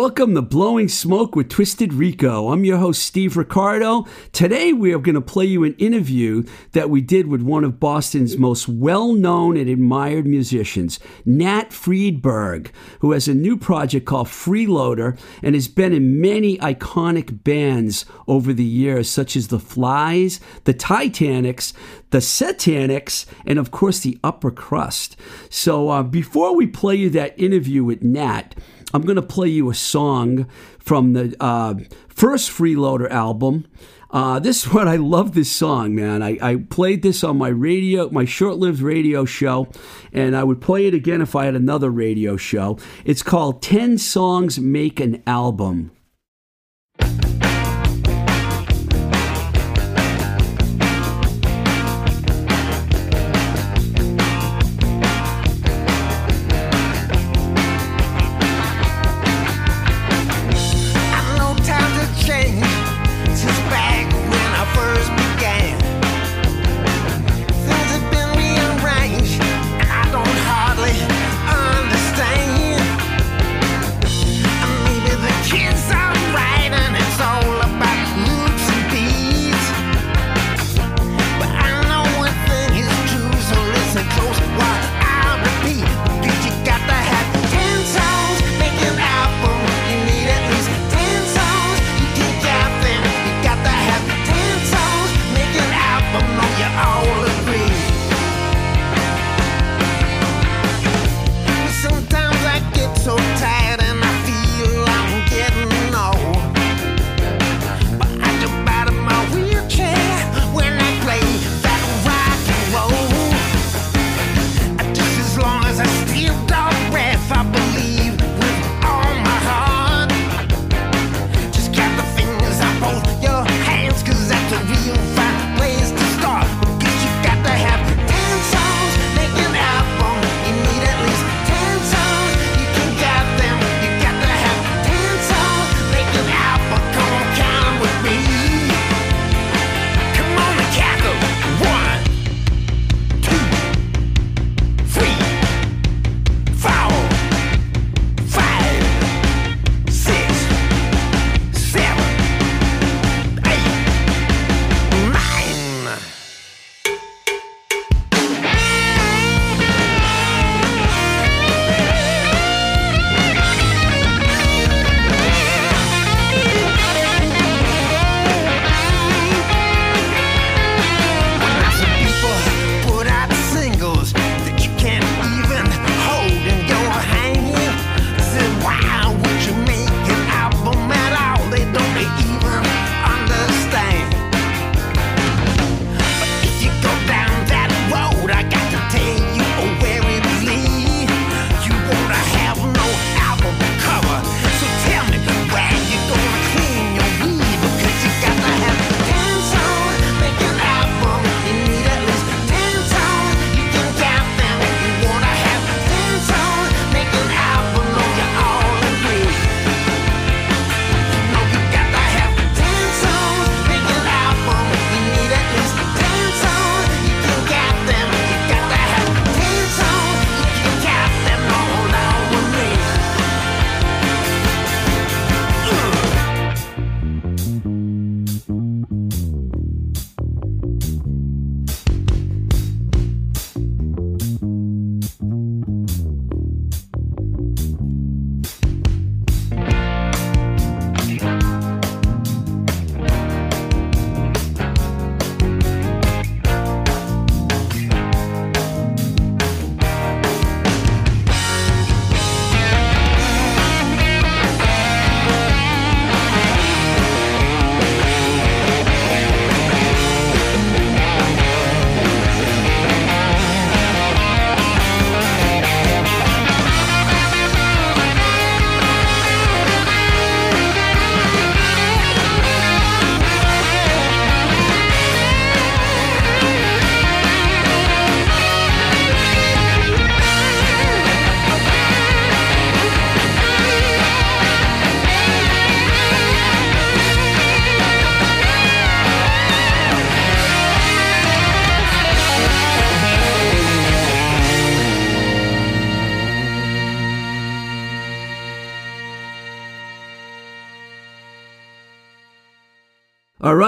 Welcome to Blowing Smoke with Twisted Rico. I'm your host, Steve Ricardo. Today, we are going to play you an interview that we did with one of Boston's most well known and admired musicians, Nat Freedberg, who has a new project called Freeloader and has been in many iconic bands over the years, such as The Flies, The Titanics, The Satanics, and of course, The Upper Crust. So, uh, before we play you that interview with Nat, I'm going to play you a song from the uh, first Freeloader album. Uh, this one, I love this song, man. I, I played this on my radio, my short lived radio show, and I would play it again if I had another radio show. It's called 10 Songs Make an Album.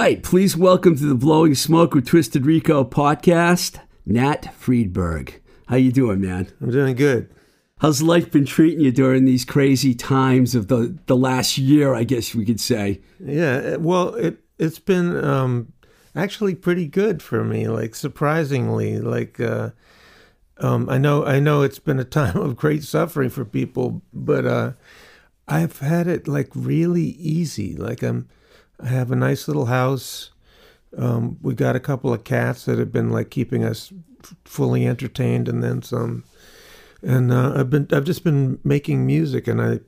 Right, please welcome to the Blowing Smoke with Twisted Rico podcast, Nat Freedberg. How you doing, man? I'm doing good. How's life been treating you during these crazy times of the, the last year, I guess we could say? Yeah, well, it it's been um, actually pretty good for me. Like surprisingly, like uh, um, I know I know it's been a time of great suffering for people, but uh, I've had it like really easy. Like I'm, I have a nice little house. Um, we got a couple of cats that have been like keeping us fully entertained, and then some. and uh, I've been I've just been making music, and I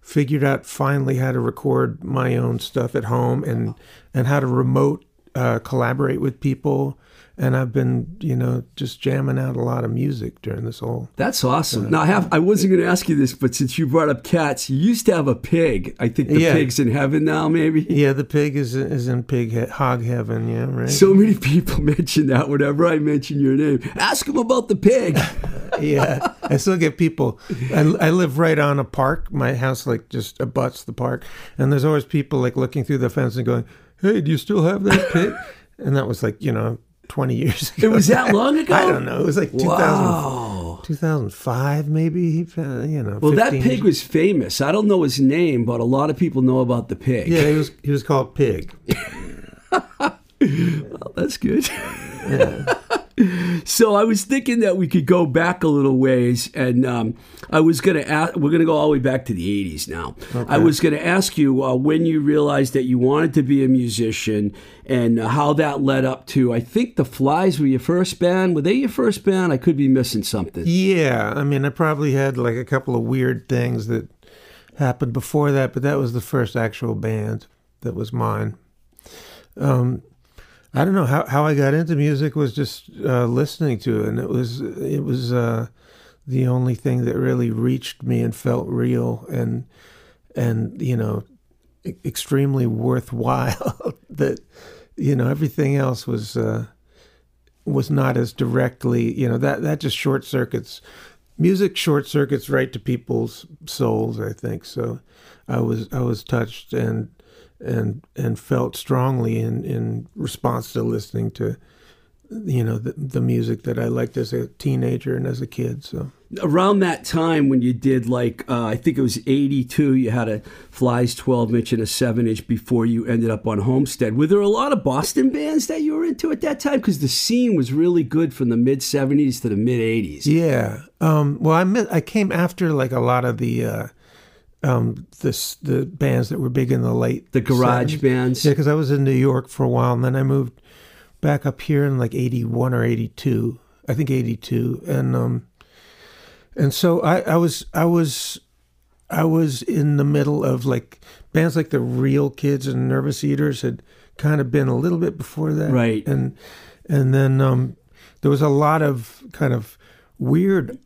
figured out finally how to record my own stuff at home, and and how to remote uh, collaborate with people. And I've been, you know, just jamming out a lot of music during this whole. That's awesome. Uh, now, I, have, I wasn't going to ask you this, but since you brought up cats, you used to have a pig. I think the Yeah. pig's in heaven now, maybe. Yeah, the pig is is in pig he- hog heaven. Yeah, right. So many people mention that whenever I mention your name. Ask them about the pig. yeah, I still get people. I, I live right on a park. My house like just abuts the park, and there's always people like looking through the fence and going, "Hey, do you still have that pig?" and that was like you know 20 years ago. It was that long ago? I don't know. It was like 2000, Wow. 2005 maybe. uh, You know. Well, that pig was famous. I don't know his name, but a lot of people know about the pig. Yeah, he was he was called Pig. Well, that's good. So I was thinking that we could go back a little ways, and um, I was going to ask. We're going to go all the way back to the '80s now. I was going to ask you uh, when you realized that you wanted to be a musician, and uh, how that led up to. I think the Flies were your first band. Were they your first band? I could be missing something. Yeah, I mean, I probably had like a couple of weird things that happened before that, but that was the first actual band that was mine. Um, I don't know how, how I got into music was just uh, listening to it, and it was it was uh, the only thing that really reached me and felt real and and you know extremely worthwhile. that you know everything else was. Uh, was not as directly, you know, that that just short circuits music short circuits right to people's souls, I think. So I was I was touched and and and felt strongly in in response to listening to you know the, the music that I liked as a teenager and as a kid. So around that time when you did like uh, I think it was '82, you had a Flies 12 inch and a 7 inch before you ended up on Homestead. Were there a lot of Boston bands that you were into at that time? Because the scene was really good from the mid '70s to the mid '80s. Yeah. Um, well, I met, I came after like a lot of the uh, um, this the bands that were big in the late The garage 70s. bands. Yeah, because I was in New York for a while, and then I moved back up here in like '81 or '82. I think '82, and um, and so I, I was I was I was in the middle of like bands like the Real Kids and Nervous Eaters had kind of been a little bit before that, Right. And and then um, there was a lot of kind of weird.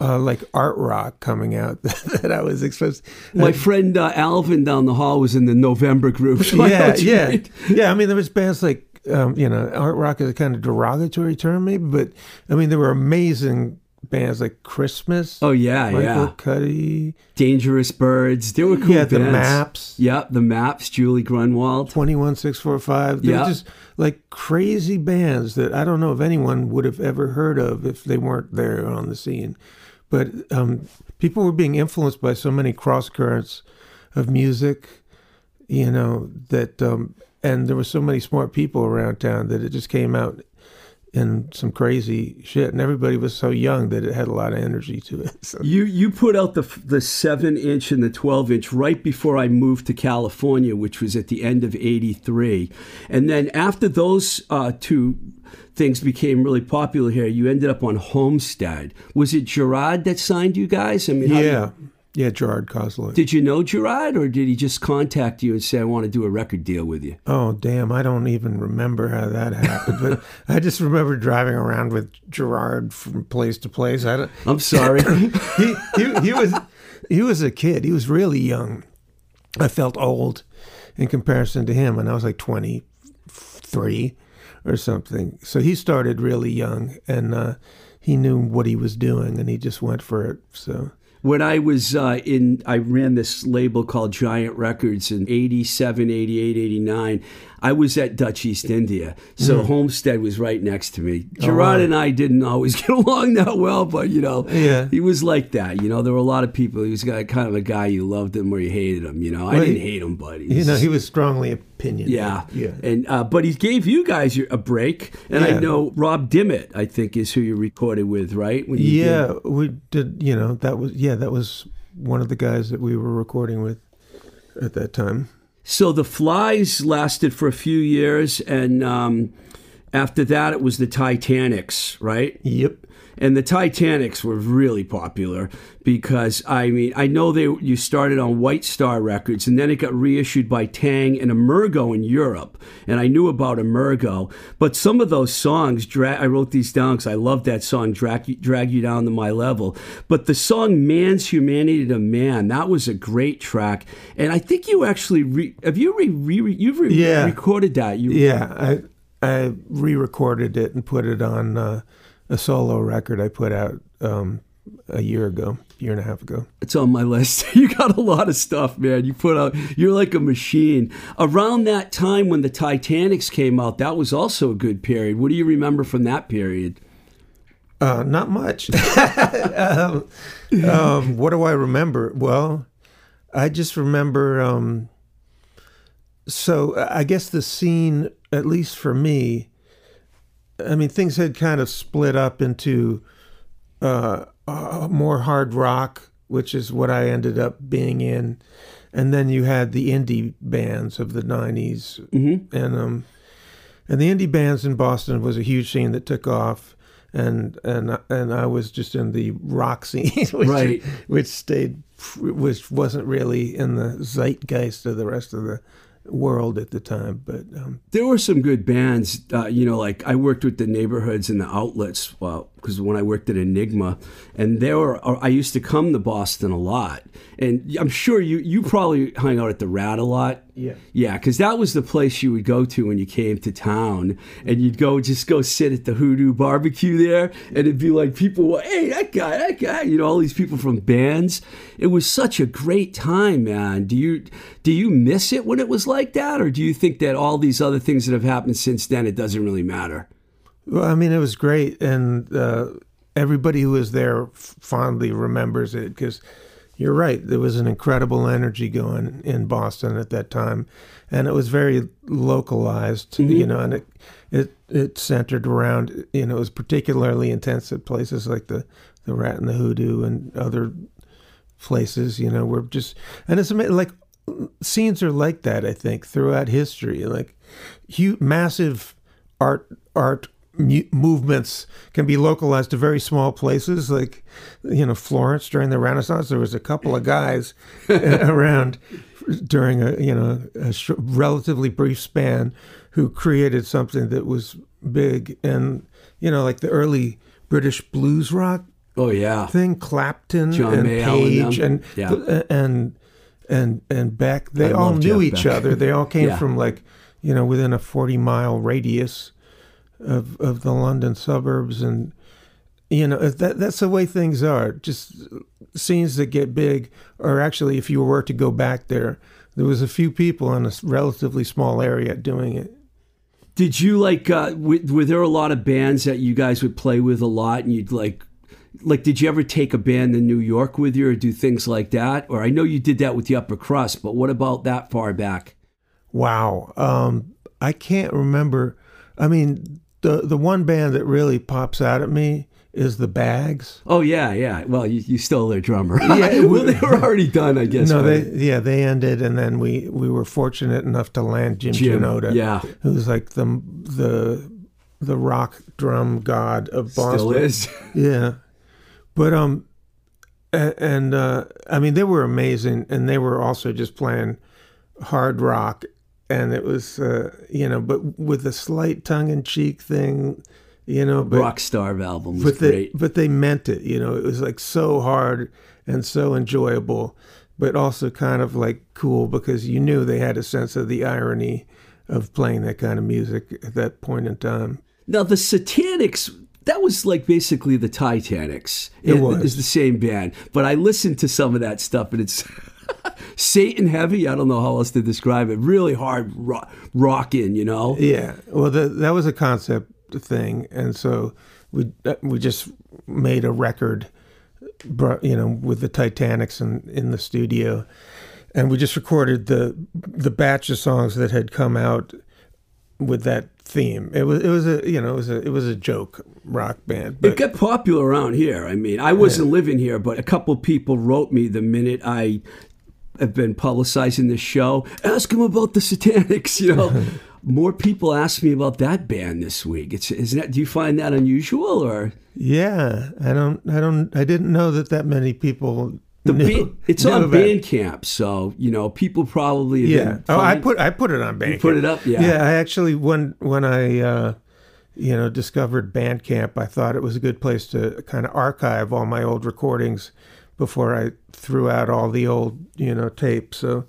Uh, like art rock coming out that I was exposed. My friend uh, Alvin down the hall was in the November group. so yeah, yeah, mean. yeah. I mean, there was bands like um, you know, art rock is a kind of derogatory term, maybe, but I mean, there were amazing bands like Christmas. Oh yeah, Michael yeah. Cudahy. Dangerous Birds. They were cool Yeah, the. Maps. Yep, the Maps. Julie Grunwald. Twenty One Six Four Five. They were just like crazy bands that I don't know if anyone would have ever heard of if they weren't there on the scene. But um, people were being influenced by so many cross currents of music, you know, that um, and there were so many smart people around town that it just came out in some crazy shit, and everybody was so young that it had a lot of energy to it. So. You you put out the the seven inch and the twelve inch right before I moved to California, which was at the end of '83, and then after those uh, two things became really popular here, you ended up on Homestead. Was it Gerard that signed you guys? I mean, how did- Yeah, Gerard Cosloy. Did you know Gerard, or did he just contact you and say, "I want to do a record deal with you"? Oh damn! I don't even remember how that happened, but I just remember driving around with Gerard from place to place. I don't. I'm sorry. He he, he was he was a kid. He was really young. I felt old in comparison to him, and I was like twenty three or something. So he started really young, and uh, he knew what he was doing, and he just went for it. So when I was uh, in, I ran this label called Giant Records in 87, 88, 89. I was at Dutch East India. So Homestead was right next to me. Gerard wow. and I didn't always get along that well, but you know, Yeah. he was like that. You know, there were a lot of people. He was got- kind of a guy you loved him or you hated him. You know, I didn't he- hate him, but You know, he was strongly opinionated. yeah, Yeah. And uh, but he gave you guys your- a break, and I know Rob Dimmitt, I think, is who you recorded with, right? When you did- Yeah, we did. You know, that was yeah, that was one of the guys that we were recording with at that time. So the Flies lasted for a few years, and um, after that, it was the Titanics, right? Yep. And the Titanics were really popular because I mean I know they you started on White Star Records and then it got reissued by Tang and Emergo in Europe. And I knew about Emergo. But some of those songs dra- I wrote these down because I love that song drag you, drag you down to my level. But the song Man's Humanity to Man that was a great track. And I think you actually re- have you re, re, you've re- Yeah. recorded that. You Yeah, I I re-recorded it and put it on uh, a solo record I put out um, a year ago, year and a half ago. It's on my list. You got a lot of stuff, man. You put out, you're like a machine. Around that time when the Titanics came out, that was also a good period. What do you remember from that period? Uh, not much. um, um, what do I remember? Well, I just remember. Um, so I guess the scene, at least for me, I mean, things had kind of split up into uh, uh, more hard rock, which is what I ended up being in, and then you had the indie bands of the '90s, Mm-hmm. and um, and the indie bands in Boston was a huge scene that took off, and and and I was just in the rock scene, which, Right. which stayed, which wasn't really in the zeitgeist of the rest of the world at the time, but um, There were some good bands, uh, you know, like I worked with the neighborhoods and the outlets, well, because when I worked at Enigma, and there were, uh, I used to come to Boston a lot. And I'm sure you, you probably hung out at the Rat a lot. Yeah. Yeah, because that was the place you would go to when you came to town, and you'd go just go sit at the Hoodoo Barbecue there, and it'd be like people, hey, that guy, that guy, you know, all these people from bands. It was such a great time, man. Do you do you miss it when it was like that, or do you think that all these other things that have happened since then, it doesn't really matter? Well, I mean, it was great, and uh, everybody who was there f- fondly remembers it because you're right. There was an incredible energy going in Boston at that time, and it was very localized, you know, and it it it centered around, you know, it was particularly intense at places like the the Rat and the Hoodoo and other places, you know, were just and it's like scenes are like that. I think throughout history, like huge, massive art art movements can be localized to very small places, like you know Florence during the Renaissance. There was a couple of guys around during a you know a sh- relatively brief span who created something that was big and you know like the early British blues rock Oh yeah, thing, Clapton John and Mayall and Page them. and Yeah. and and and Beck. They I all knew Jeff each Beck. other. They all came Yeah. from like you know within a forty mile radius of of the London suburbs, and you know that that's the way things are. Just scenes that get big, or actually, if you were to go back there, there was a few people in a relatively small area doing it. Did you like? Uh, w- were there a lot of bands that you guys would play with a lot, and you'd like, like, did you ever take a band to New York with you, or do things like that? Or I know you did that with the Upper Crust, but what about that far back? Wow. Um, I can't remember. I mean, the the one band that really pops out at me is the Bags. Oh yeah, yeah. Well, you, you stole their drummer. Yeah, well, they were already done, I guess. no, they yeah they ended, and then we we were fortunate enough to land Jim, Jim, Janota, yeah. who's like the the the rock drum god of Boston. still is. Yeah, but um, and uh, I mean they were amazing, and they were also just playing hard rock, and it was uh, you know, but with a slight tongue in cheek thing, you know, but Rockstar album was but they great. but they meant it, you know. It was like so hard and so enjoyable, but also kind of like cool because you knew they had a sense of the irony of playing that kind of music at that point in time. Now the Satanics, that was like basically the Titanics. It was. It's the same band. But I listened to some of that stuff and it's Satan heavy. I don't know how else to describe it. Really hard ro- rocking, you know? Yeah, well, the, that was a concept thing, and so we we just made a record, you know, with the Titanics in, in the studio, and we just recorded the the batch of songs that had come out with that theme. It was it was a you know it was a it was a joke rock band, It got popular around here. I mean, I wasn't living here, but a couple people wrote me the minute I have been publicizing this show. Ask them about the Satanics. You know, more people ask me about that band this week. It's isn't that? Do you find that unusual or? yeah, I don't I don't I didn't know that that many people. The knew, ba- it's on about it. Bandcamp, so you know people probably Yeah. Oh, I put I put it on Bandcamp. put it up? Yeah. Yeah. I actually when when I uh, you know discovered Bandcamp, I thought it was a good place to kind of archive all my old recordings before I threw out all the old you know tapes. So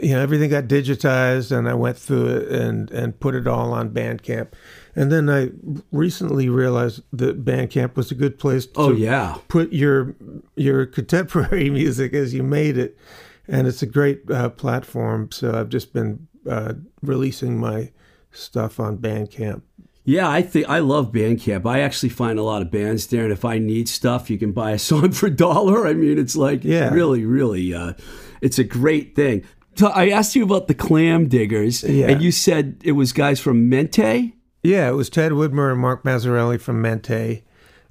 you know everything got digitized, and I went through it and and put it all on Bandcamp. And then I recently realized that Bandcamp was a good place to Oh yeah, put your your contemporary music as you made it, and it's a great uh, platform. So I've just been uh, releasing my stuff on Bandcamp. Yeah. I think I love Bandcamp. I actually find a lot of bands there, and if I need stuff, you can buy a song for a dollar. I mean, it's like Yeah. really, really, uh, it's a great thing. I asked you about the Clam Diggers, Yeah. and you said it was guys from Mente. Yeah, it was Ted Widmer and Mark Mazzarelli from Mente,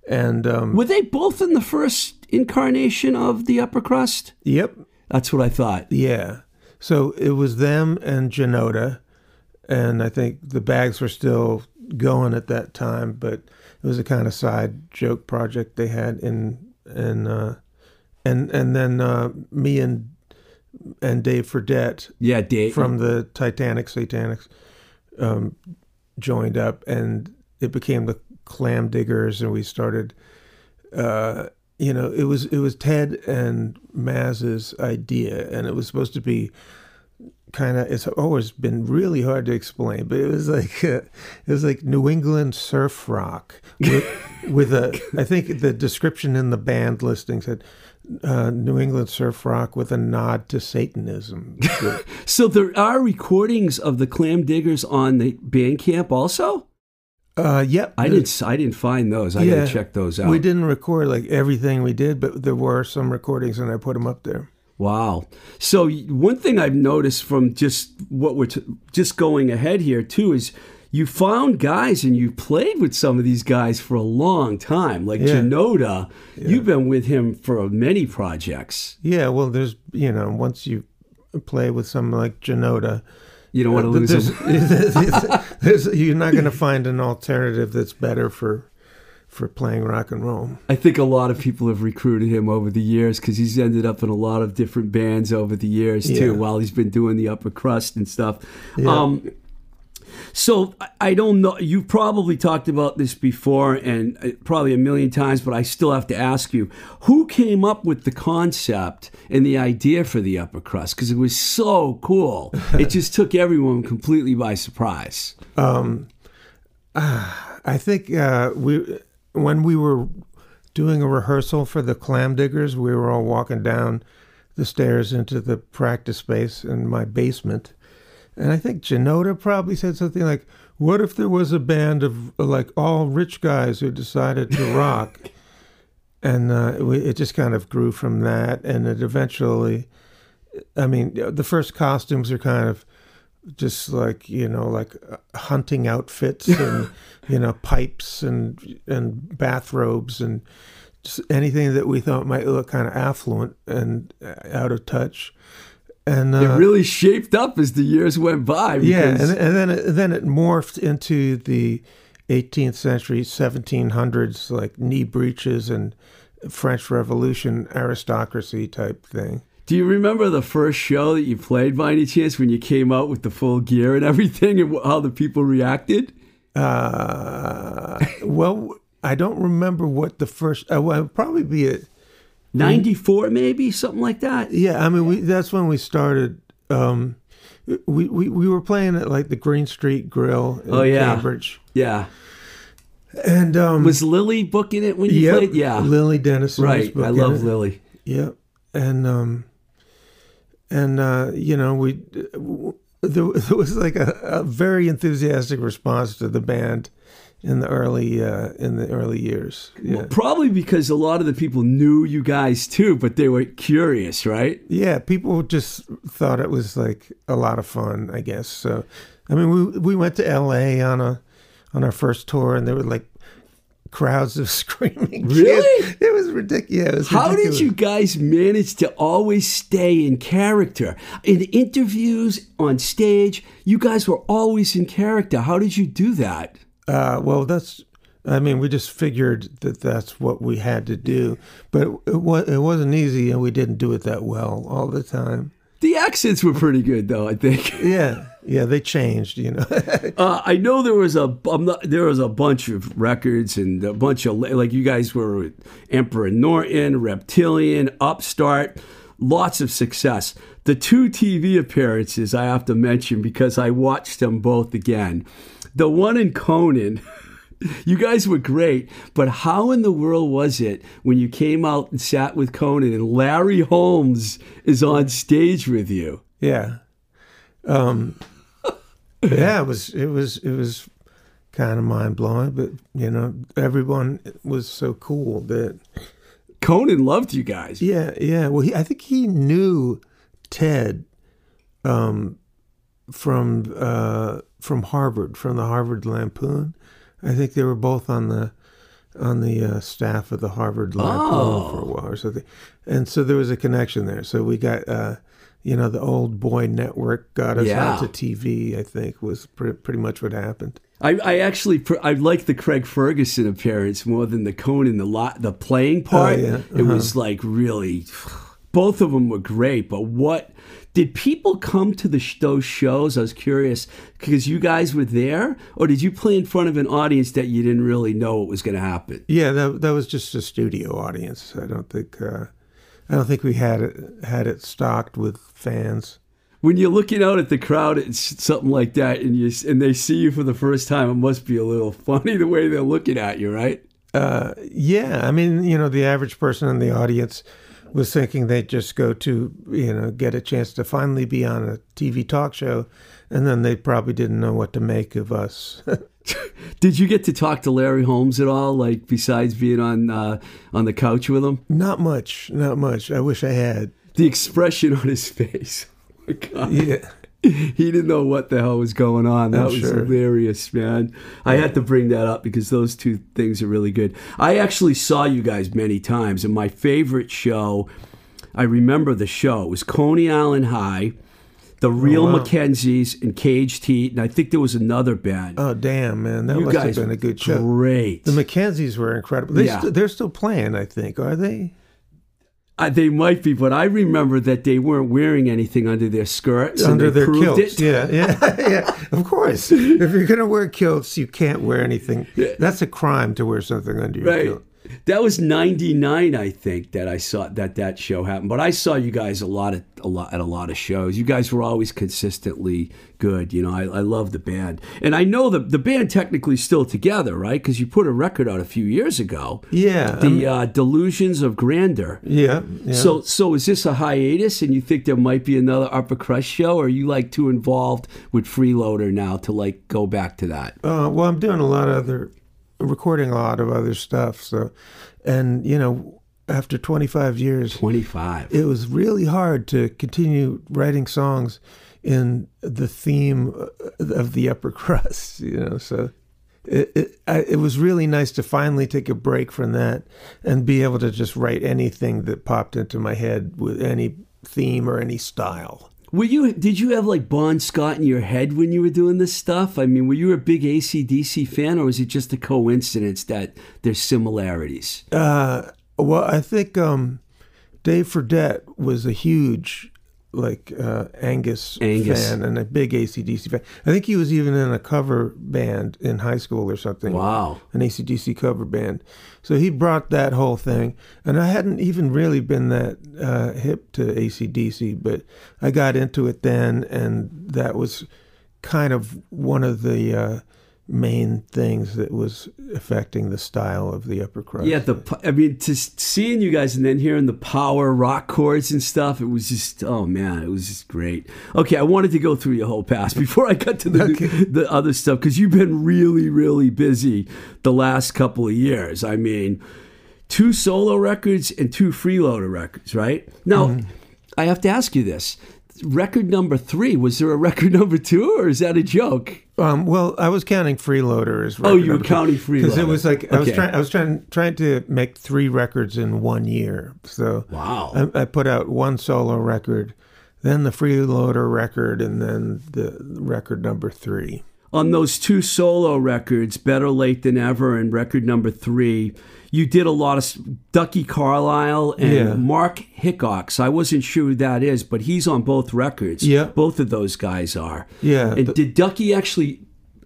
and um, Were they both in the first incarnation of the Upper Crust? yep, That's what I thought. yeah. So it was them and Janota, and I think the Bags were still going at that time, but it was a kind of side joke project they had in in uh, and and then uh, me and and Dave Fredette Yeah, Dave. from the Titanic Satanics um, joined up, and it became the Clam Diggers, and we started. Uh, you know, it was it was Ted and Maz's idea, and it was supposed to be kind of. It's always been really hard to explain, but it was like uh, it was like New England surf rock with, with a. I think the description in the band listing said. Uh, New England surf rock with a nod to Satanism. So- there are recordings of the Clam Diggers on the Bandcamp also. Uh, yep. I didn't. I didn't find those. I gotta check those out. We didn't record like everything we did, but there were some recordings, and I put them up there. Wow. So one thing I've noticed from just what we're t- just going ahead here too is you found guys and you played with some of these guys for a long time. Like Yeah. Janota, you've been with him for many projects. Yeah. Well, there's you know once you play with someone like Janota, You don't want to uh, lose there's, him. there's- you're not going to find an alternative that's better for for playing rock and roll. I think a lot of people have recruited him over the years because he's ended up in a lot of different bands over the years too. While he's been doing the upper crust and stuff. Yeah. Um, so I- don't know. You've probably talked about this before and uh, probably a million times, but I still have to ask you: Who came up with the concept and the idea for the upper crust? Because it was so cool. it just took everyone completely by surprise. I think uh, we when we were doing a rehearsal for the Clam Diggers, we were all walking down the stairs into the practice space in my basement, and I think Janota probably said something like, "What if there was a band of like all rich guys who decided to rock?" and uh, it just kind of grew from that, and it eventually. I mean, the first costumes are kind of just like you know like uh, hunting outfits and you know pipes and and bathrobes and just anything that we thought might look kind of affluent and uh, out of touch and uh, it really shaped up as the years went by. yeah and, and then it, then it morphed into the 18th century 1700s like knee breeches and french revolution aristocracy type thing Do you remember the first show that you played by any chance when you came out with the full gear and everything and how the people reacted? Uh, well i don't remember what the first uh, well, probably be a 94 maybe, something like that? Yeah, I mean, we that's when we started. Um, we, we we were playing at like the Green Street Grill in Oh, yeah. Cambridge, Yeah. And um, Was Lily booking it when you yep, played? Yeah. Lily Dennison. was right. I love it. Lily. Yep. And um and uh you know we there, there was like a, a very enthusiastic response to the band in the early uh in the early years. Yeah. Probably because a lot of the people knew you guys too, but they were curious, right? Yeah, people just thought it was like a lot of fun, I guess. So I mean we we went to LA on a on our first tour and there were like crowds of screaming Really? kids. It was ridiculous. It was How ridiculous. did you guys manage to always stay in character? In interviews, on stage, you guys were always in character. How did you do that? Uh, well, that's. I mean, we just figured that that's what we had to do, but it, wa- it wasn't easy, and we didn't do it that well all the time. The accents were pretty good, though. I think. Yeah, yeah, they changed, you know. Uh, I know there was a I'm not, there was a bunch of records and a bunch of like you guys were with Emperor Norton, Reptilian, Upstart, lots of success. The two TV appearances I have to mention because I watched them both again. The one in Conan. You guys were great, but how in the world was it when you came out and sat with Conan and Larry Holmes is on stage with you? yeah, um, yeah, it was it was it was kind of mind blowing, but you know, everyone was so cool that Conan loved you guys. Yeah, yeah. Well, he, I think he knew Ted um, from uh, from Harvard, from the Harvard Lampoon. I think they were both on the on the uh, staff of the Harvard Lampoon Oh. for a while or something, and so there was a connection there. So we got. Uh, you know, the old boy network got us Yeah. onto TV. I think was pre- pretty much what happened. I, I actually pr- I like the Craig Ferguson appearance more than the Conan the lot the playing part. Oh, yeah. It was like really, both of them were great. But what did people come to the sh- those shows? I was curious because you guys were there, or did you play in front of an audience that you didn't really know what was going to happen? Yeah, that that was just a studio audience. I don't think uh, I don't think we had it had it stocked with fans. When you're looking out at the crowd, it's something like that, and you and they see you for the first time. It must be a little funny the way they're looking at you, right? Uh, yeah, I mean, you know, the average person in the audience was thinking they'd just go to, you know, get a chance to finally be on a TV talk show, and then they probably didn't know what to make of us. Did you get to talk to Larry Holmes at all? Like besides being on uh, on the couch with him? not much, not much. I wish I had. the expression on his face. Oh my God. Yeah, He didn't know what the hell was going on. That I'm was sure. hilarious, man. I had to bring that up because those two things are really good. I actually saw you guys many times, and my favorite show, I remember the show, it was Coney Island High, the Real wow. Mackenzies, and Caged Heat, and I think there was another band. Oh damn, man, that you must guys have been a good show. Great. The Mackenzies were incredible. They Yeah. st- they're still playing, I think. Are they? Uh, they might be, but I remember that they weren't wearing anything under their skirts. Under their kilts. it. Yeah, yeah, yeah. Of course. if you're gonna wear kilts, you can't wear anything. That's a crime to wear something under your Right. kilt. That was '99, I think, that I saw that that show happened. But I saw you guys a lot at a lot at a lot of shows. You guys were always consistently good. You know, I, I love the band, and I know the the band technically is still together, right? Because you put a record out a few years ago, Yeah. the uh, Delusions of Grandeur. yeah. yeah. So, so is this a hiatus, and you think there might be another Upper Crust show, or are you like too involved with Freeloader now to like go back to that? Uh, well, I'm doing a lot of other, recording a lot of other stuff. So, and you know, after 25 years, Twenty five. it was really hard to continue writing songs in the theme uh, of the upper crust. You know, so it it, I, it was really nice to finally take a break from that and be able to just write anything that popped into my head with any theme or any style. Were you? Did you have like Bon Scott in your head when you were doing this stuff? I mean, were you a big ACDC fan, or was it just a coincidence that there's similarities? Uh, well, I think um, Dave Fredette was a huge like uh, Angus, Angus. fan and a big ACDC fan. I think he was even in a cover band in high school or something. Wow. An ACDC cover band. So he brought that whole thing. And I hadn't even really been that uh, hip to ACDC, but I got into it then, and that was kind of one of the. Uh, main things that was affecting the style of the upper crust. Yeah, the I mean, just seeing you guys and then hearing the power rock chords and stuff, it was just oh man, it was just great. Okay, I wanted to go through your whole past before I got to the the other stuff because you've been really really busy the last couple of years. I mean, two solo records and two freeloader records, right? Now, Mm-hmm. I have to ask you this. Record number three, was there a record number two, or is that a joke? Um, well, I was counting freeloaders. Oh, you were counting freeloaders because it was like I was trying. I was trying trying to make three records in one year. So Wow. I, I put out one solo record, then the Freeloader record, and then the record number three. on those two solo records, Better Late Than Ever and record number three, you did a lot of Ducky Carlisle and Yeah. Mark Hickox. I wasn't sure who that is, but he's on both records. Yeah. Both of those guys are. Yeah, And did Ducky actually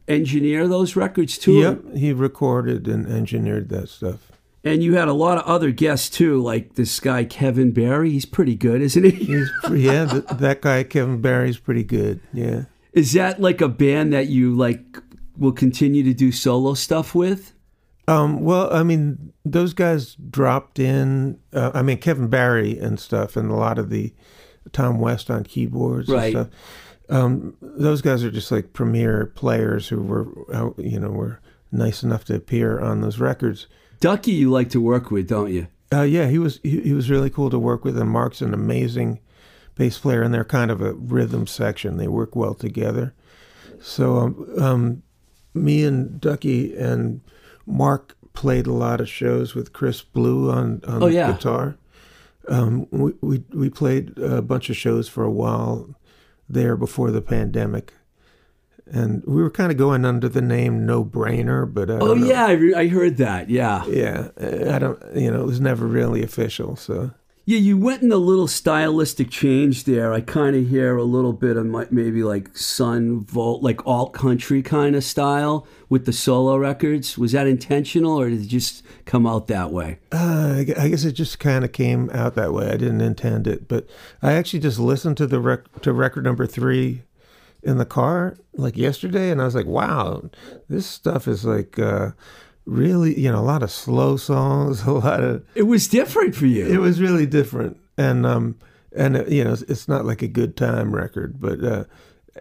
engineer those records too? Yep, he recorded and engineered that stuff. And you had a lot of other guests too, like this guy Kevin Barry. He's pretty good, isn't he? He's yeah, th- that guy Kevin Barry's pretty good. Yeah. Is that like a band that you like will continue to do solo stuff with? Um, well, I mean, those guys dropped in. Uh, I mean, Kevin Barry and stuff, and a lot of the Tom West on keyboards Right. and stuff. Um, those guys are just like premier players who were, uh, you know, were nice enough to appear on those records. Ducky, you like to work with, don't you? Uh, yeah, he was he, he was really cool to work with, and Mark's an amazing bass player, and they're kind of a rhythm section. They work well together. So, um, um, me and Ducky and Mark played a lot of shows with Chris Blue on on Oh, yeah. guitar. Um, we, we we played a bunch of shows for a while there before the pandemic, and we were kind of going under the name No Brainer, but I Oh yeah, I, re- I heard that. Yeah, Yeah, I don't. You know, it was never really official. So yeah. You went in a little stylistic change there. I kind of hear a little bit of my, maybe like Son Volt, like alt country kind of style with the solo records. Was that intentional, or did it just come out that way? uh, I guess it just kind of came out that way. I didn't intend it, but I actually just listened to the rec- to record number three in the car like yesterday, and I was like, "Wow, this stuff is like uh, really, you know, a lot of slow songs, a lot of." It was different for you. It was really different, and um, and uh, you know, it's, it's not like a good time record, but uh,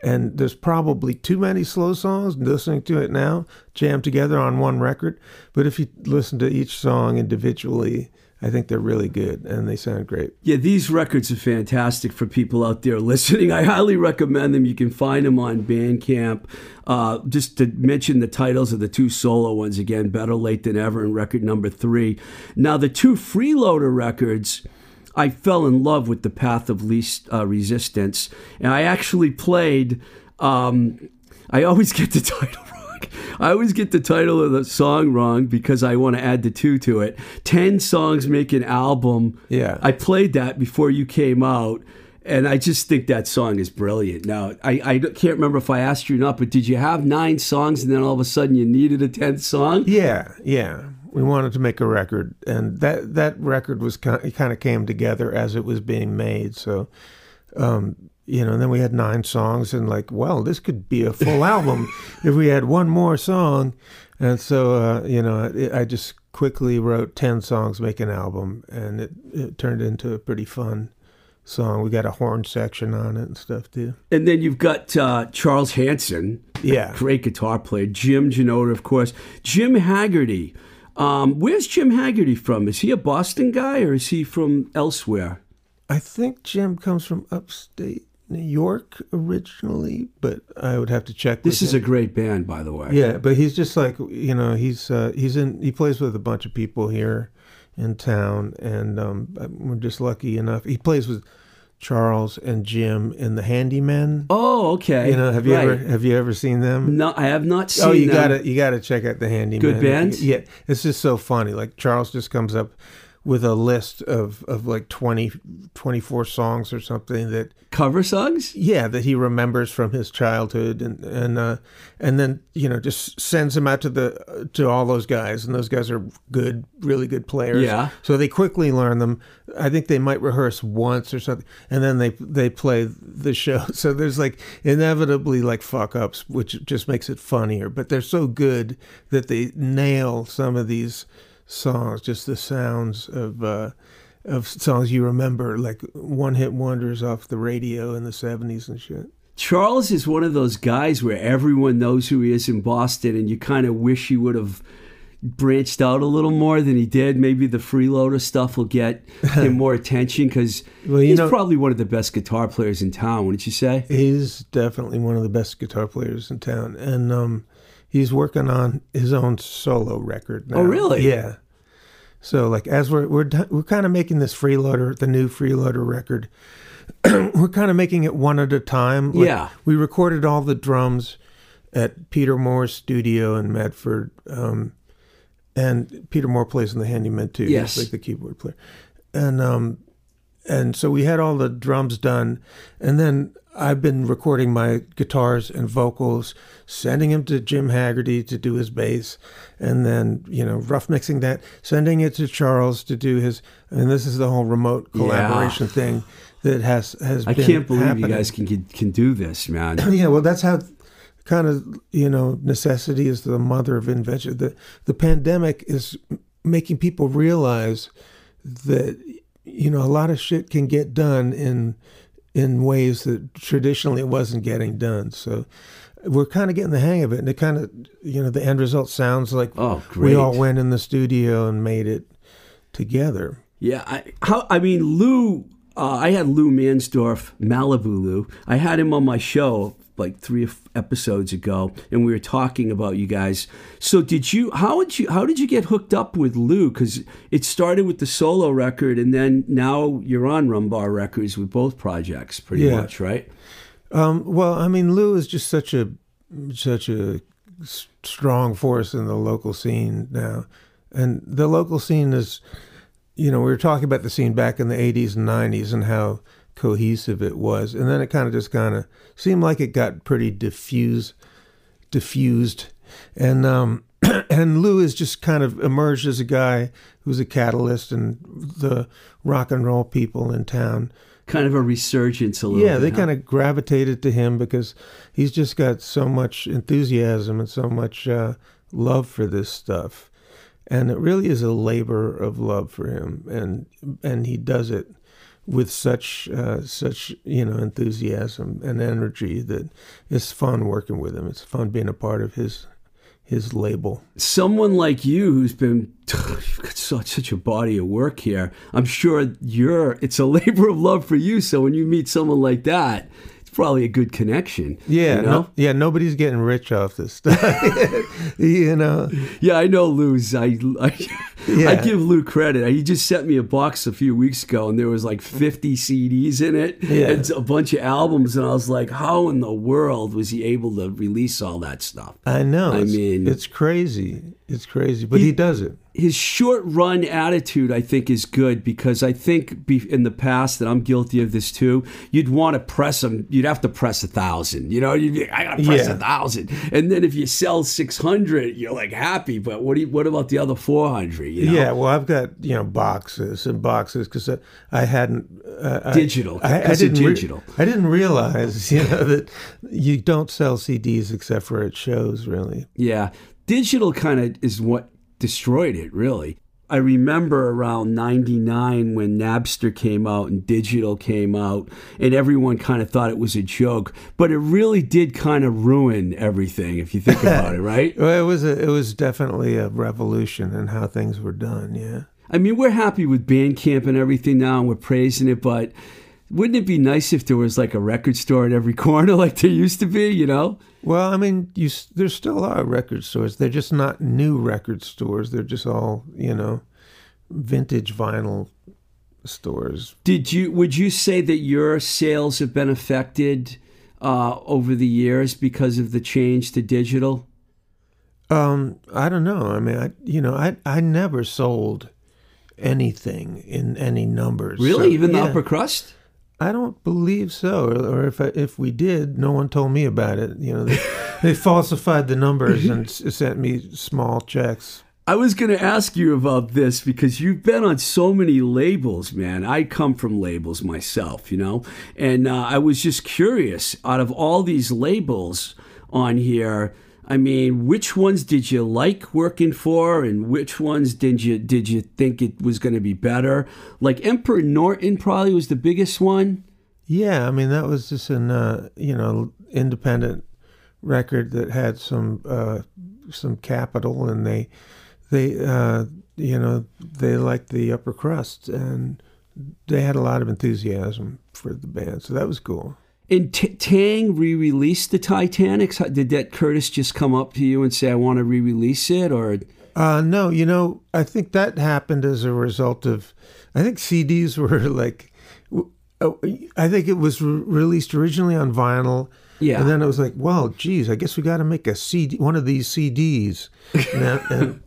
and there's probably too many slow songs. Listening to it now, jammed together on one record, but if you listen to each song individually, I think they're really good and they sound great. Yeah, these records are fantastic for people out there listening. I highly recommend them. You can find them on Bandcamp. Uh, just to mention the titles of the two solo ones again Better Late Than Ever and record number three. Now, the two freeloader records. I fell in love with the Path of Least uh, Resistance, and I actually played. Um, I always get the title wrong. I always get the title of the song wrong because I want to add the two to it. Ten songs make an album. Yeah. I played that before you came out, and I just think that song is brilliant. Now, I, I can't remember if I asked you or not, but did you have nine songs and then all of a sudden you needed a tenth song? Yeah, yeah. We wanted to make a record, and that that record was kind it kind of came together as it was being made. So, um, you know, and then we had nine songs, and like, well, this could be a full album if we had one more song. And so, uh, you know, it, I just quickly wrote ten songs, make an album, and it, it turned into a pretty fun song. We got a horn section on it and stuff too. And then you've got uh, Charles Hanson, Yeah. great guitar player. Jim Janota, of course. Jim Haggerty. Um, where's Jim Haggerty from? Is he a Boston guy or is he from elsewhere? I think Jim comes from upstate New York originally, but I would have to check. This is a great band, by the way. yeah, but he's just like you know he's uh, he's in he plays with a bunch of people here in town, and um, we're just lucky enough. He plays with Charles and Jim in the Handymen. Oh, okay. You know, have you Right. ever have you ever seen them? No, I have not seen Oh, you them. gotta you gotta check out the Handyman. Good band? Yeah, it's just so funny. Like Charles just comes up with a list of, of like 20, 24 songs or something that Cover songs? yeah that he remembers from his childhood and and uh, and then you know just sends them out to the to all those guys and those guys are good really good players Yeah. so they quickly learn them I think they might rehearse once or something and then they they play the show so there's like inevitably like fuck ups which just makes it funnier but they're so good that they nail some of these songs just the sounds of uh of songs you remember, like one hit wonders off the radio in the 70s and shit. Charles is one of those guys where everyone knows who he is in Boston, and you kind of wish he would have branched out a little more than he did. Maybe the freeloader stuff will get him more attention because Well, he's know- probably one of the best guitar players in town. Wouldn't you say? He's definitely one of the best guitar players in town. And um, he's working on his own solo record now. Oh, really? Yeah. So, like, as we're we're we're kind of making this freeloader, the new freeloader record, we're kind of making it one at a time. Like, Yeah. we recorded all the drums at Peter Moore's studio in Medford, um, and Peter Moore plays in the Handyman too. Yes. He's like the keyboard player, and um, and so we had all the drums done, and then I've been recording my guitars and vocals, sending them to Jim Haggerty to do his bass, and then you know rough mixing that, sending it to Charles to do his. And this is the whole remote collaboration thing that has has. I can't believe happening. you guys can, can can do this, man. Yeah, well, that's how kind of you know necessity is the mother of invention. The the pandemic is making people realize that you know a lot of shit can get done in in ways that traditionally it wasn't getting done. So we're kind of getting the hang of it, and it kind of you know the end result sounds like Oh, we all went in the studio and made it together. Yeah, I, how I mean Lou. Uh, I had Lou Mansdorf, Malibu Lou. I had him on my show like three episodes ago, and we were talking about you guys. So did you? How did you? How did you get hooked up with Lou? Because it started with the solo record, and then now you're on Rumbar Records with both projects, pretty Yeah. much, right? Um, well, I mean, Lou is just such a such a strong force in the local scene now, and the local scene is, you know, we were talking about the scene back in the '80s and '90s and how cohesive it was, and then it kind of just kind of seemed like it got pretty diffuse, diffused, and um, and Lou has just kind of emerged as a guy who's a catalyst and the rock and roll people in town Kind of a resurgence a little. yeah, bit, they huh? kind of gravitated to him because he's just got so much enthusiasm and so much uh, love for this stuff, and it really is a labor of love for him, and and he does it with such uh, such you know enthusiasm and energy that it's fun working with him. It's fun being a part of his his label. someone like you who's been you've got such, such a body of work here i'm sure you're it's a labor of love for you so when you meet someone like that probably a good connection Yeah, you know? no, yeah. Nobody's getting rich off this stuff. you know. yeah i know lou's i I, I give lou credit he just sent me a box a few weeks ago and there was like 50 cds in it Yeah. and a bunch of albums and i was like how in the world was he able to release all that stuff I know. I it's, mean- it's crazy. It's crazy, but he, does it. his short run attitude, I think, is good because I think be, in the past, that I'm guilty of this too, you'd want to press him. You'd have to press a thousand. You know, you'd be, I gotta press Yeah. a thousand, and then if you sell six hundred, you're like happy. But what do you, what about the other four hundred? You know? Yeah, well, I've got you know boxes and boxes because I, I hadn't uh, Digital, I, I of didn't digital. I didn't realize you know that you don't sell CDs except for at shows, really. Yeah, digital kind of is what destroyed it, really. I remember around 99 when Napster came out and digital came out, and everyone kind of thought it was a joke, but it really did kind of ruin everything if you think about it, right? Well, it was a, it was definitely a revolution in how things were done. Yeah. I mean, we're happy with Bandcamp and everything now, and we're praising it, but wouldn't it be nice if there was like a record store at every corner like there used to be, you know? Well, I mean, you still a lot of record stores. They're just not new record stores. They're just all you know, vintage vinyl stores. Did you would you say that your sales have been affected uh, over the years because of the change to digital? Um, I don't know. I mean, I you know, I I never sold anything in any numbers. Really? So, Even the upper crust? I don't believe so. Or, or if I, if we did, no one told me about it. You know, they, they falsified the numbers and s- sent me small checks. I was going to ask you about this because you've been on so many labels, man. I come from labels myself, you know, and uh, I was just curious out of all these labels on here. I mean, which ones did you like working for, and which ones did you did you think it was going to be better? Like Emperor Norton probably was the biggest one. Yeah, I mean that was just an uh, you know independent record that had some uh, some capital, and they they uh, you know they liked the upper crust, and they had a lot of enthusiasm for the band, so that was cool. And T- Taang re-released the Titanic. Did that Curtis just come up to you and say, "I want to re-release it," or Uh, no, you know, I think that happened as a result of, I think CDs were like, oh, I think it was re- released originally on vinyl. Yeah. And then it was like, well, geez, I guess we got to make a CD, one of these CDs. And, that- and,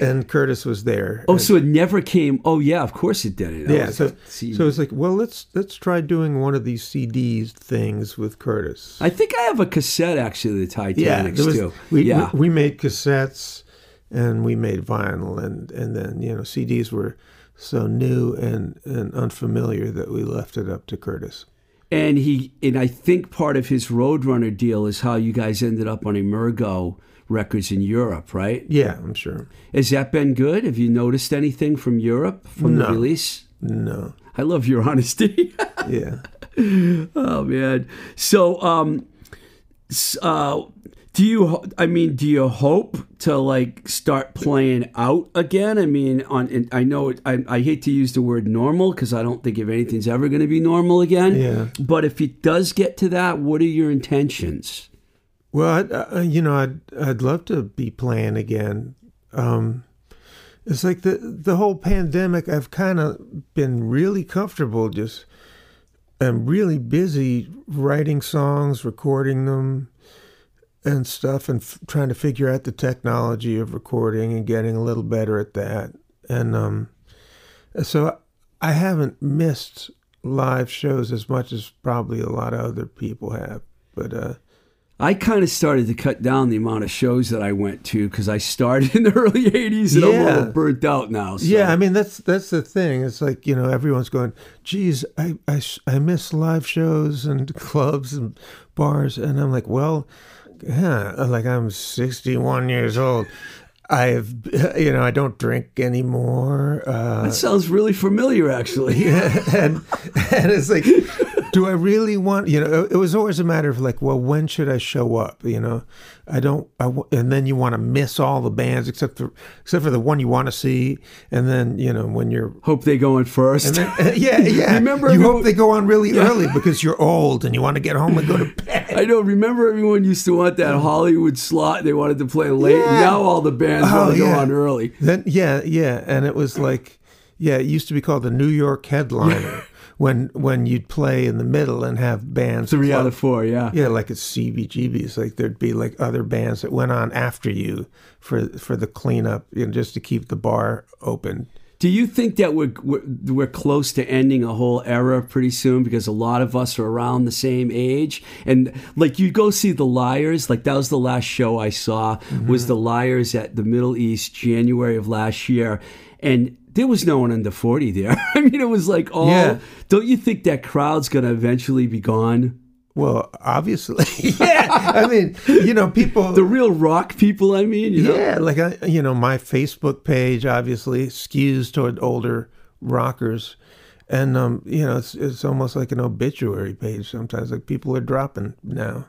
and Curtis was there. Oh, so it never came. Oh, yeah, of course it didn't. yeah. Oh, So, so it's like, well, let's, let's try doing one of these CDs things with Curtis. I think I have a cassette actually the Titanics there was- too. We, yeah. we, we made cassettes and we made vinyl and, and then, you know, CDs were so new and, and unfamiliar that we left it up to Curtis. and he and I think part of his Roadrunner deal is how you guys ended up on Emergo records in Europe, right? Yeah, I'm sure. Has that been good? Have you noticed anything from Europe from the release? No. I love your honesty. Yeah. oh man. So um uh do you I mean do you hope to like start playing out again? I mean on and I know it, I I hate to use the word normal cuz I don't think if anything's ever going to be normal again. Yeah. But if it does get to that, what are your intentions? Well, I'd, uh, you know, I'd I'd love to be playing again. Um, it's like the the whole pandemic. I've kind of been really comfortable. Just I'm really busy writing songs, recording them, and stuff, and f- trying to figure out the technology of recording and getting a little better at that. And um, so I haven't missed live shows as much as probably a lot of other people have. But uh, I kind of started to cut down the amount of shows that I went to because I started in the early '80s and I'm a Yeah. little burnt out now. So. Yeah, I mean that's that's the thing. It's like you know everyone's going, "Geez, I I, I miss live shows and clubs and bars," and I'm like, "Well, yeah, like I'm 61 years old. I've you know I don't drink anymore. Uh, that sounds really familiar, actually. and and it's like, do I really want? You know, it was always a matter of like, well, when should I show up? You know, I don't. I w- and then you want to miss all the bands except for except for the one you want to see, and then you know when you're. Hope they go in first. And then, uh, yeah, yeah. Remember you everyone- hope they go on really early because you're old and you want to get home and go to bed. I know. Remember, everyone used to want that Hollywood slot. They wanted to play late. Yeah. Now all the bands Oh, want to go on early. Then yeah, yeah, and it was like, yeah, it used to be called the New York headliner when when you'd play in the middle and have bands Three out of four. Yeah. Yeah, like it's CBGBs. Like there'd be like other bands that went on after you for for the cleanup, you know, just to keep the bar open. Do you think that we're, we're we're close to ending a whole era pretty soon because a lot of us are around the same age and like you go see the Lyres like that was the last show I saw Mm-hmm. was the Lyres at the Middle East January of last year and there was no one under 40 there. I mean it was like all Yeah. don't you think that crowd's going to eventually be gone? Well, obviously, yeah. I mean, you know, people. The real rock people, I mean, you know. yeah, like I, you know, my Facebook page obviously skews toward older rockers, and um, you know, it's it's almost like an obituary page sometimes. Like people are dropping now,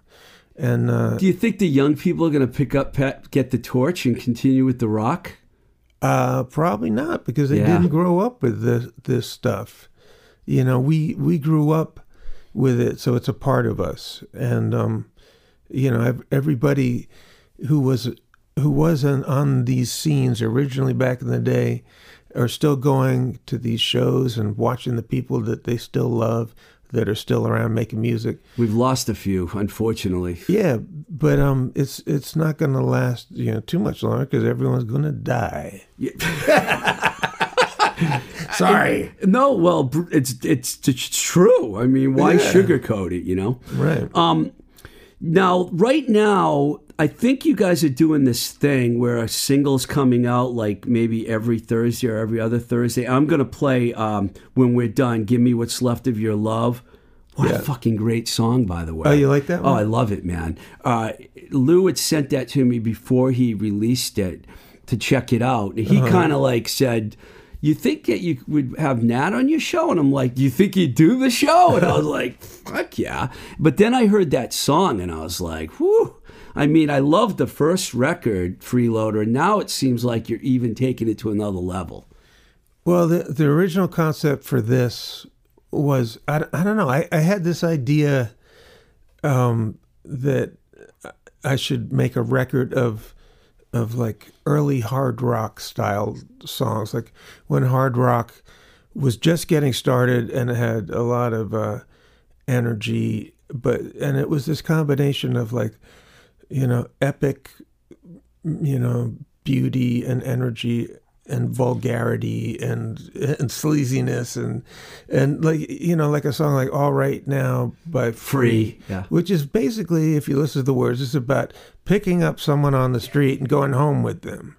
and uh, Do you think the young people are going to pick up Pet, get the torch and continue with the rock? Uh, probably not because they Yeah. didn't grow up with this this stuff. You know, we we grew up with it, so it's a part of us. And um, you know, everybody who was who wasn't on these scenes originally back in the day are still going to these shows and watching the people that they still love that are still around making music. We've lost a few, unfortunately. Yeah, but um, it's it's not going to last you know too much longer because everyone's going to die. Sorry. No, well, it's it's it's true. I mean, why Yeah. sugarcoat it? You know. Right. Um, now, right now, I think you guys are doing this thing where a single's coming out like maybe every Thursday or every other Thursday. I'm gonna play um, when we're done. Give me what's left of your love. What a fucking great song, by the way. Oh, you like that Oh, one? I love it, man. Uh, Lou had sent that to me before he released it to check it out. He Uh-huh. kind of like said, "You think that you would have Nat on your show?" And I'm like, you think he'd do the show?" And I was like, "Fuck yeah!" But then I heard that song, and I was like, "Whew." I mean, I loved the first record, Freeloader. and Now it seems like you're even taking it to another level. Well, the the original concept for this was I, I don't know. I, I had this idea um, that I should make a record of of like early hard rock style songs, like when hard rock was just getting started and it had a lot of uh, energy, but and it was this combination of like you know epic you know beauty and energy and vulgarity and and sleaziness and and like you know like a song like all right now by Free, yeah. which is basically if you listen to the words it's about picking up someone on the street and going home with them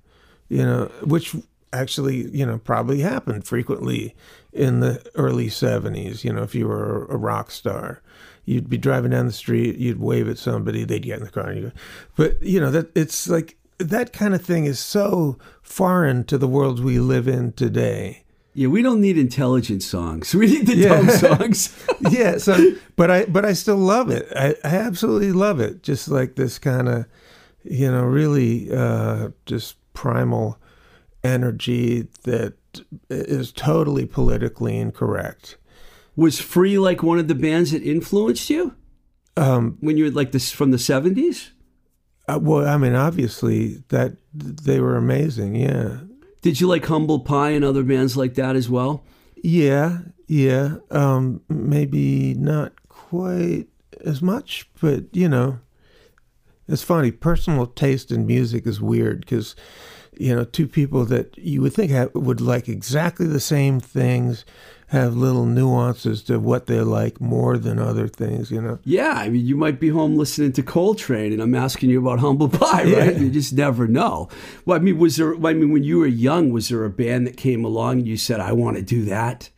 you know which actually you know probably happened frequently in the early 70s you know if you were a rock star you'd be driving down the street you'd wave at somebody they'd get in the car and you go but you know that it's like that kind of thing is so foreign to the world we live in today Yeah, we don't need intelligent songs. We need the Yeah. dumb songs. yeah so but i but i still love it i, I absolutely love it just like this kind of you know really uh just primal energy that is totally politically incorrect Was Free like one of the bands that influenced you um when you were like this from the 70s? Uh, well i mean obviously that they were amazing yeah Did you like Humble Pie and other bands like that as well? yeah yeah um maybe not quite as much but you know it's funny personal taste in music is weird because you know two people that you would think would like exactly the same things have little nuances to what they're like more than other things you know Yeah, I mean, you might be home listening to Coltrane, and I'm asking you about Humble Pie, right? Yeah. You just never know. Well, I mean, was there? I mean, when you were young, was there a band that came along and you said, "I want to do that"?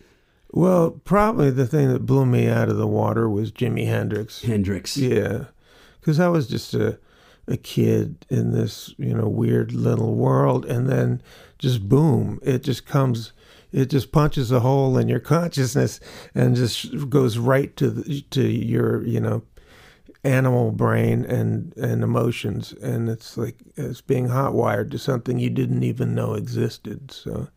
well probably the thing that blew me out of the water was jimi hendrix Hendrix. Yeah, because I was just a a kid in this you know weird little world, and then just boom, it just comes, it just punches a hole in your consciousness and just goes right to the, to your you know animal brain and and emotions, and it's like it's being hot wired to something you didn't even know existed. So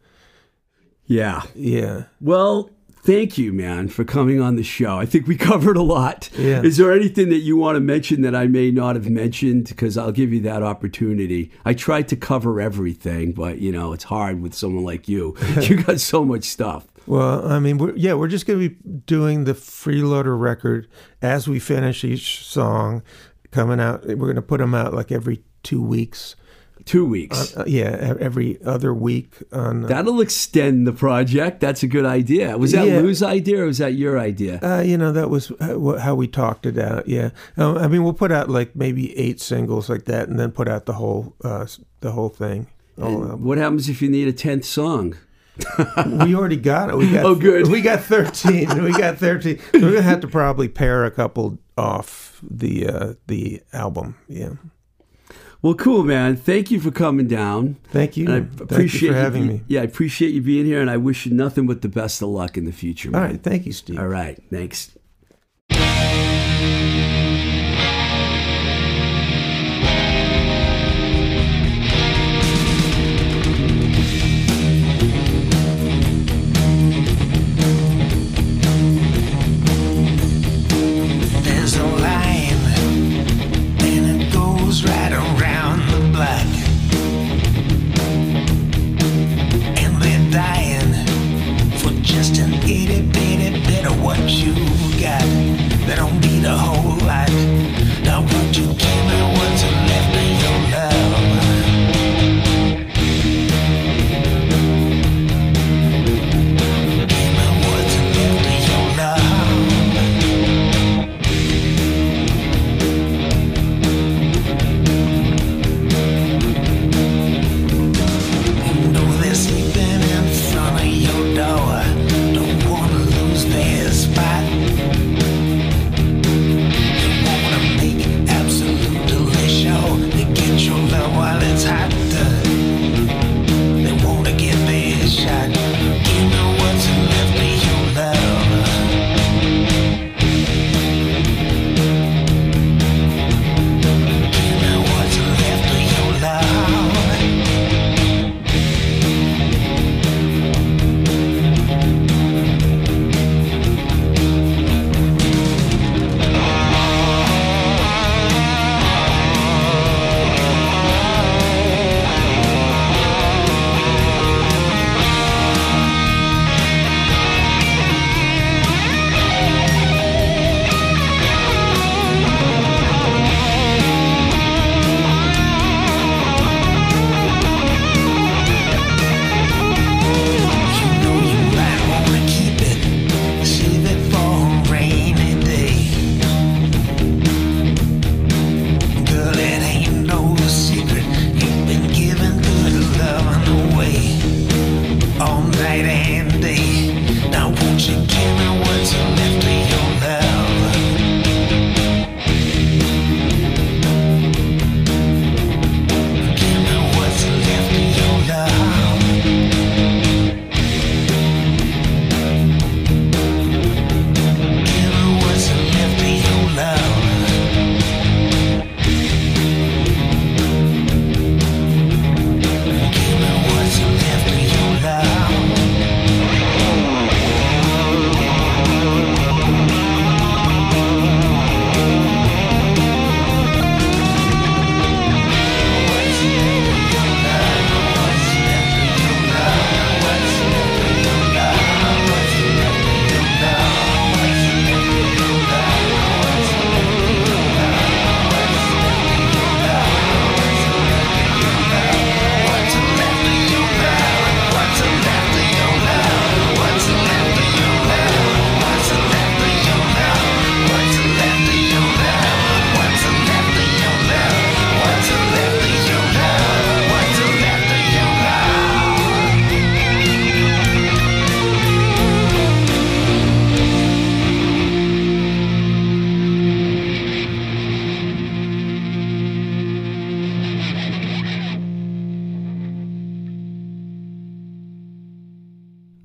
yeah. yeah. Well, thank you, man, for coming on the show. I think we covered a lot. Yeah. Is there anything that you want to mention that I may not have mentioned? Because I'll give you that opportunity. I tried to cover everything, but you know it's hard with someone like you. you got so much stuff. Well, I mean, we're, yeah, we're just going to be doing the freeloader record as we finish each song coming out. We're going to put them out like every two weeks. Two weeks. Uh, yeah, e- every other week on. Uh, That'll extend the project. That's a good idea. Was that Yeah. Lou's idea or was that your idea? uh, you know, that was how how we talked it out. Yeah, um, I mean, we'll put out like maybe eight singles like that, and then put out the whole uh, the whole thing. And what happens if you need a tenth song? we already got it. We got Oh, good. We got thirteen. we got thirteen. So we're gonna have to probably pair a couple off the uh, the album. Yeah. Well, cool, man. Thank you for coming down. Thank you. And I Thank appreciate you for having be- me. Yeah, I appreciate you being here, and I wish you nothing but the best of luck in the future. All Man. right. Thank you, Steve. All right. Thanks.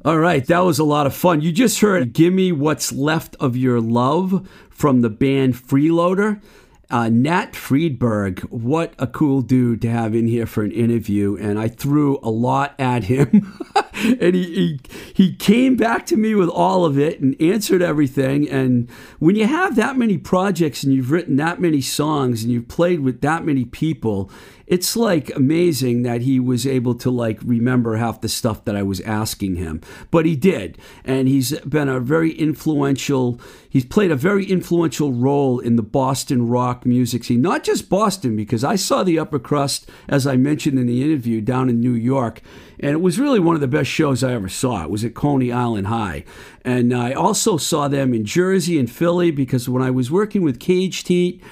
All right, that was a lot of fun. You just heard Gimme What's Left of Your Love from the band Freeloader. Uh, Nat Freedberg, what a cool dude to have in here for an interview. And I threw a lot at him. and he, he, he came back to me with all of it and answered everything. And when you have that many projects and you've written that many songs and you've played with that many people, it's like amazing that he was able to like remember half the stuff that I was asking him. But he did. And he's been a very influential, he's played a very influential role in the Boston rock music scene. Not just Boston, because I saw the upper crust, as I mentioned in the interview, down in New York. And it was really one of the best shows I ever saw. It was at Coney Island High. And I also saw them in Jersey and Philly because when I was working with Cage Teat,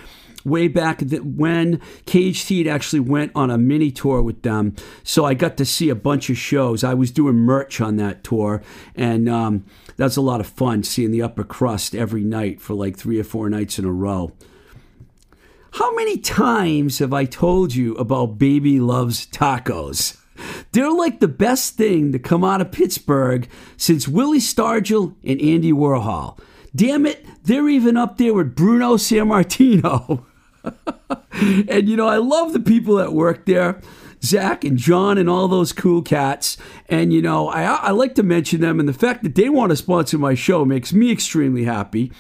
way back when Cage Teat actually went on a mini tour with them. So I got to see a bunch of shows. I was doing merch on that tour, and um, that's a lot of fun seeing the upper crust every night for like three or four nights in a row. How many times have I told you about Baby Loves Tacos? They're like the best thing to come out of Pittsburgh since Willie Stargell and Andy Warhol. Damn it, they're even up there with Bruno Sammartino. and you know, I love the people that work there. Zach and John and all those cool cats. And you know, I, I like to mention them, and the fact that they want to sponsor my show makes me extremely happy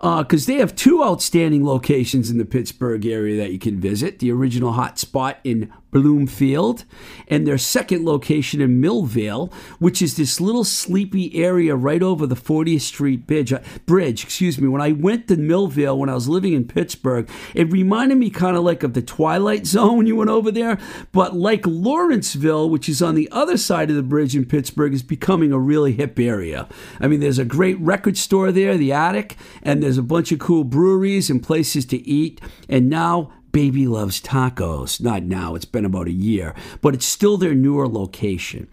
because they have two outstanding locations in the Pittsburgh area that you can visit. The original hot spot in Bloomfield, and their second location in Millvale, which is this little sleepy area right over the 40th Street Bridge. uh, Bridge, excuse me. When I went to Millvale when I was living in Pittsburgh, it reminded me kind of like of the Twilight Zone when you went over there, but like Lawrenceville, which is on the other side of the bridge in Pittsburgh, is becoming a really hip area. I mean, there's a great record store there, the Attic, and there's a bunch of cool breweries and places to eat, and now Baby Loves Tacos. Not now, it's been about a year, but it's still their newer location.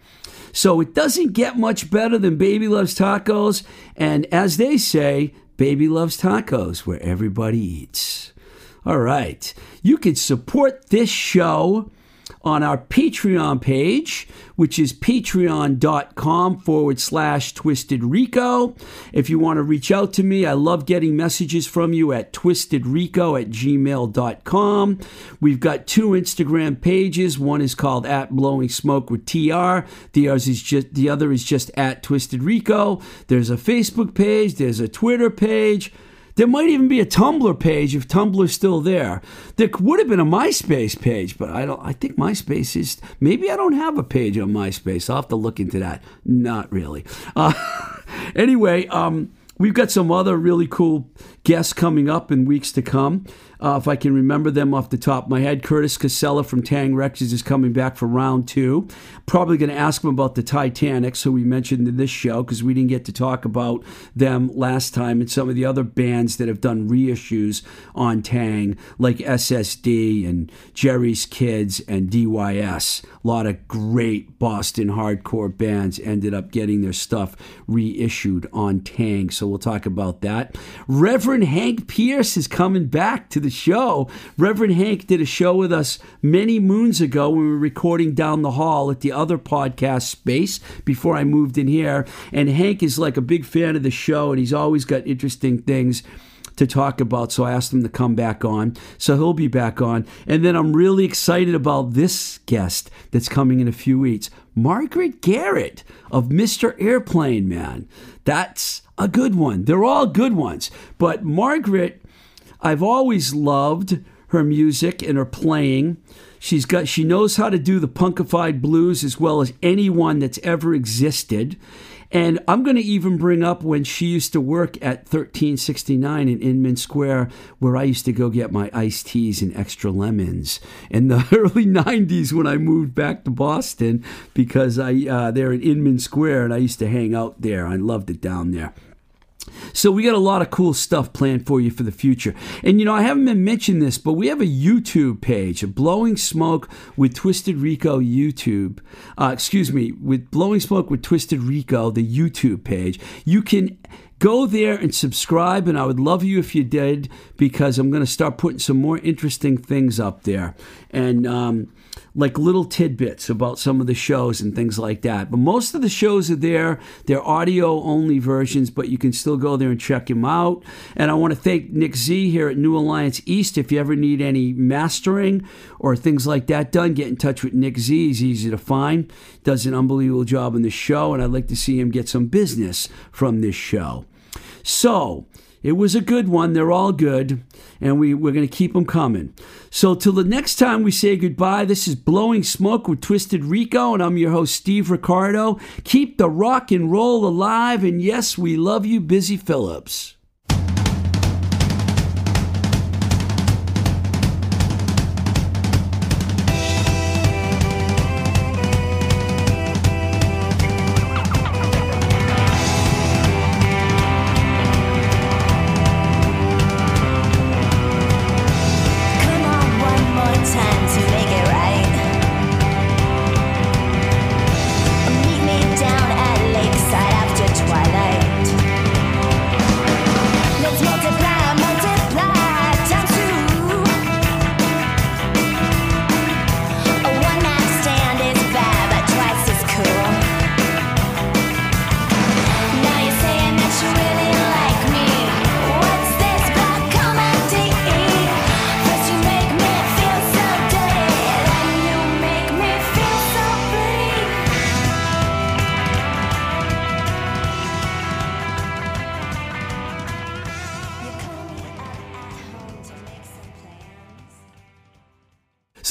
So it doesn't get much better than Baby Loves Tacos. And as they say, Baby Loves Tacos, where everybody eats. All right. You can support this show on our Patreon page, which is patreon.com forward slash twisted rico. If you want to reach out to me, I love getting messages from you at twistedrico at gmail.com. We've got two Instagram pages. One is called at blowing smoke with TR. The other is just the other is just at twisted rico. There's a Facebook page, there's a Twitter page. There might even be a Tumblr page if Tumblr's still there. There would have been a MySpace page, but I don't. I think MySpace is. Maybe I don't have a page on MySpace. I'll have to look into that. Not really. Uh, anyway, um, we've got some other really cool guests coming up in weeks to come. Uh, if I can remember them off the top of my head, Curtis Casella from Taang Records is coming back for round two. Probably going to ask him about the Titanic, who we mentioned in this show, because we didn't get to talk about them last time, and some of the other bands that have done reissues on Taang, like SSD and Jerry's Kids and DYS. A lot of great Boston hardcore bands ended up getting their stuff reissued on Taang, so we'll talk about that. Reverend Hank Pierce is coming back to the show. Reverend Hank did a show with us many moons ago when we were recording down the hall at the other podcast space before I moved in here. And Hank is like a big fan of the show, and he's always got interesting things to talk about. So I asked him to come back on. So he'll be back on. And then I'm really excited about this guest that's coming in a few weeks Margaret Garrett of Mr. Airplane Man. That's a good one. They're all good ones. But Margaret, I've always loved her music and her playing. She's got she knows how to do the punkified blues as well as anyone that's ever existed. And I'm going to even bring up when she used to work at 1369 in Inman Square, where I used to go get my iced teas and extra lemons in the early 90s when I moved back to Boston because I uh, they're in Inman Square and I used to hang out there. I loved it down there. So we got a lot of cool stuff planned for you for the future. And you know, I haven't been mentioning this, but we have a YouTube page, Blowing Smoke with Twisted Rico YouTube. Uh, excuse me, with Blowing Smoke with Twisted Rico, the YouTube page. You can Go there and subscribe, and I would love you if you did because I'm going to start putting some more interesting things up there. And, um, like little tidbits about some of the shows and things like that. But most of the shows are there. They're audio only versions, but you can still go there and check them out. And I want to thank Nick Z here at New Alliance East. If you ever need any mastering or things like that done, get in touch with Nick Z. He's easy to find. Does an unbelievable job on the show, and I'd like to see him get some business from this show. So, it was a good one. They're all good, and we, we're going to keep them coming. So, till the next time we say goodbye, this is Blowing Smoke with Twisted Rico, and I'm your host, Steve Ricardo. Keep the rock and roll alive, and yes, we love you, Busy Phillips.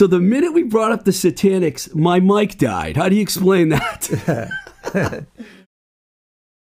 So, the minute we brought up the Satanics, my mic died. How do you explain that?